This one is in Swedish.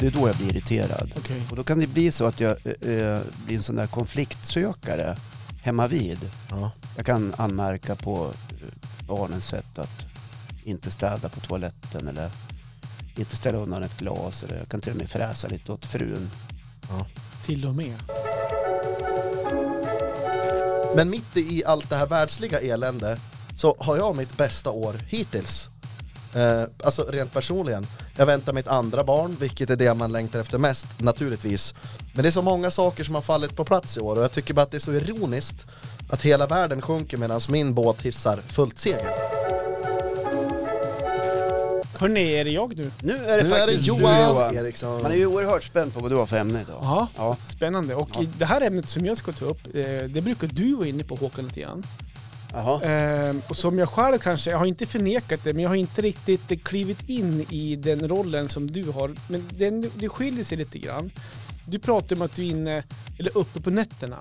det är då jag blir irriterad. Okej. Och då kan det bli så att jag eh, eh, blir en sån där konfliktsökare hemma vid. Ja. Jag kan anmärka på eh, barnens sätt att inte städa på toaletten eller inte ställa undan ett glas. Eller jag kan till och med fräsa lite åt frun. Till och med. Men mitt i allt det här världsliga elände så har jag mitt bästa år hittills. Eh, alltså rent personligen. Jag väntar mitt andra barn, vilket är det man längtar efter mest, naturligtvis. Men det är så många saker som har fallit på plats i år och jag tycker bara att det är så ironiskt att hela världen sjunker medan min båt hissar fullt segel. Hörni, är det jag nu? Nu är det Nu är det faktiskt Johan, du Johan. Eriksson. Man är ju oerhört spänd på vad du har för ämne idag. Ja. Ja. Spännande. Och Ja. i det här ämnet som jag ska ta upp, eh, det brukar du vara inne på Håkan lite grann. Eh, och som jag själv kanske, jag har inte förnekat det, men jag har inte riktigt klivit in i den rollen som du har. Men det, det skiljer sig lite grann. Du pratar om att du är inne, eller uppe på nätterna.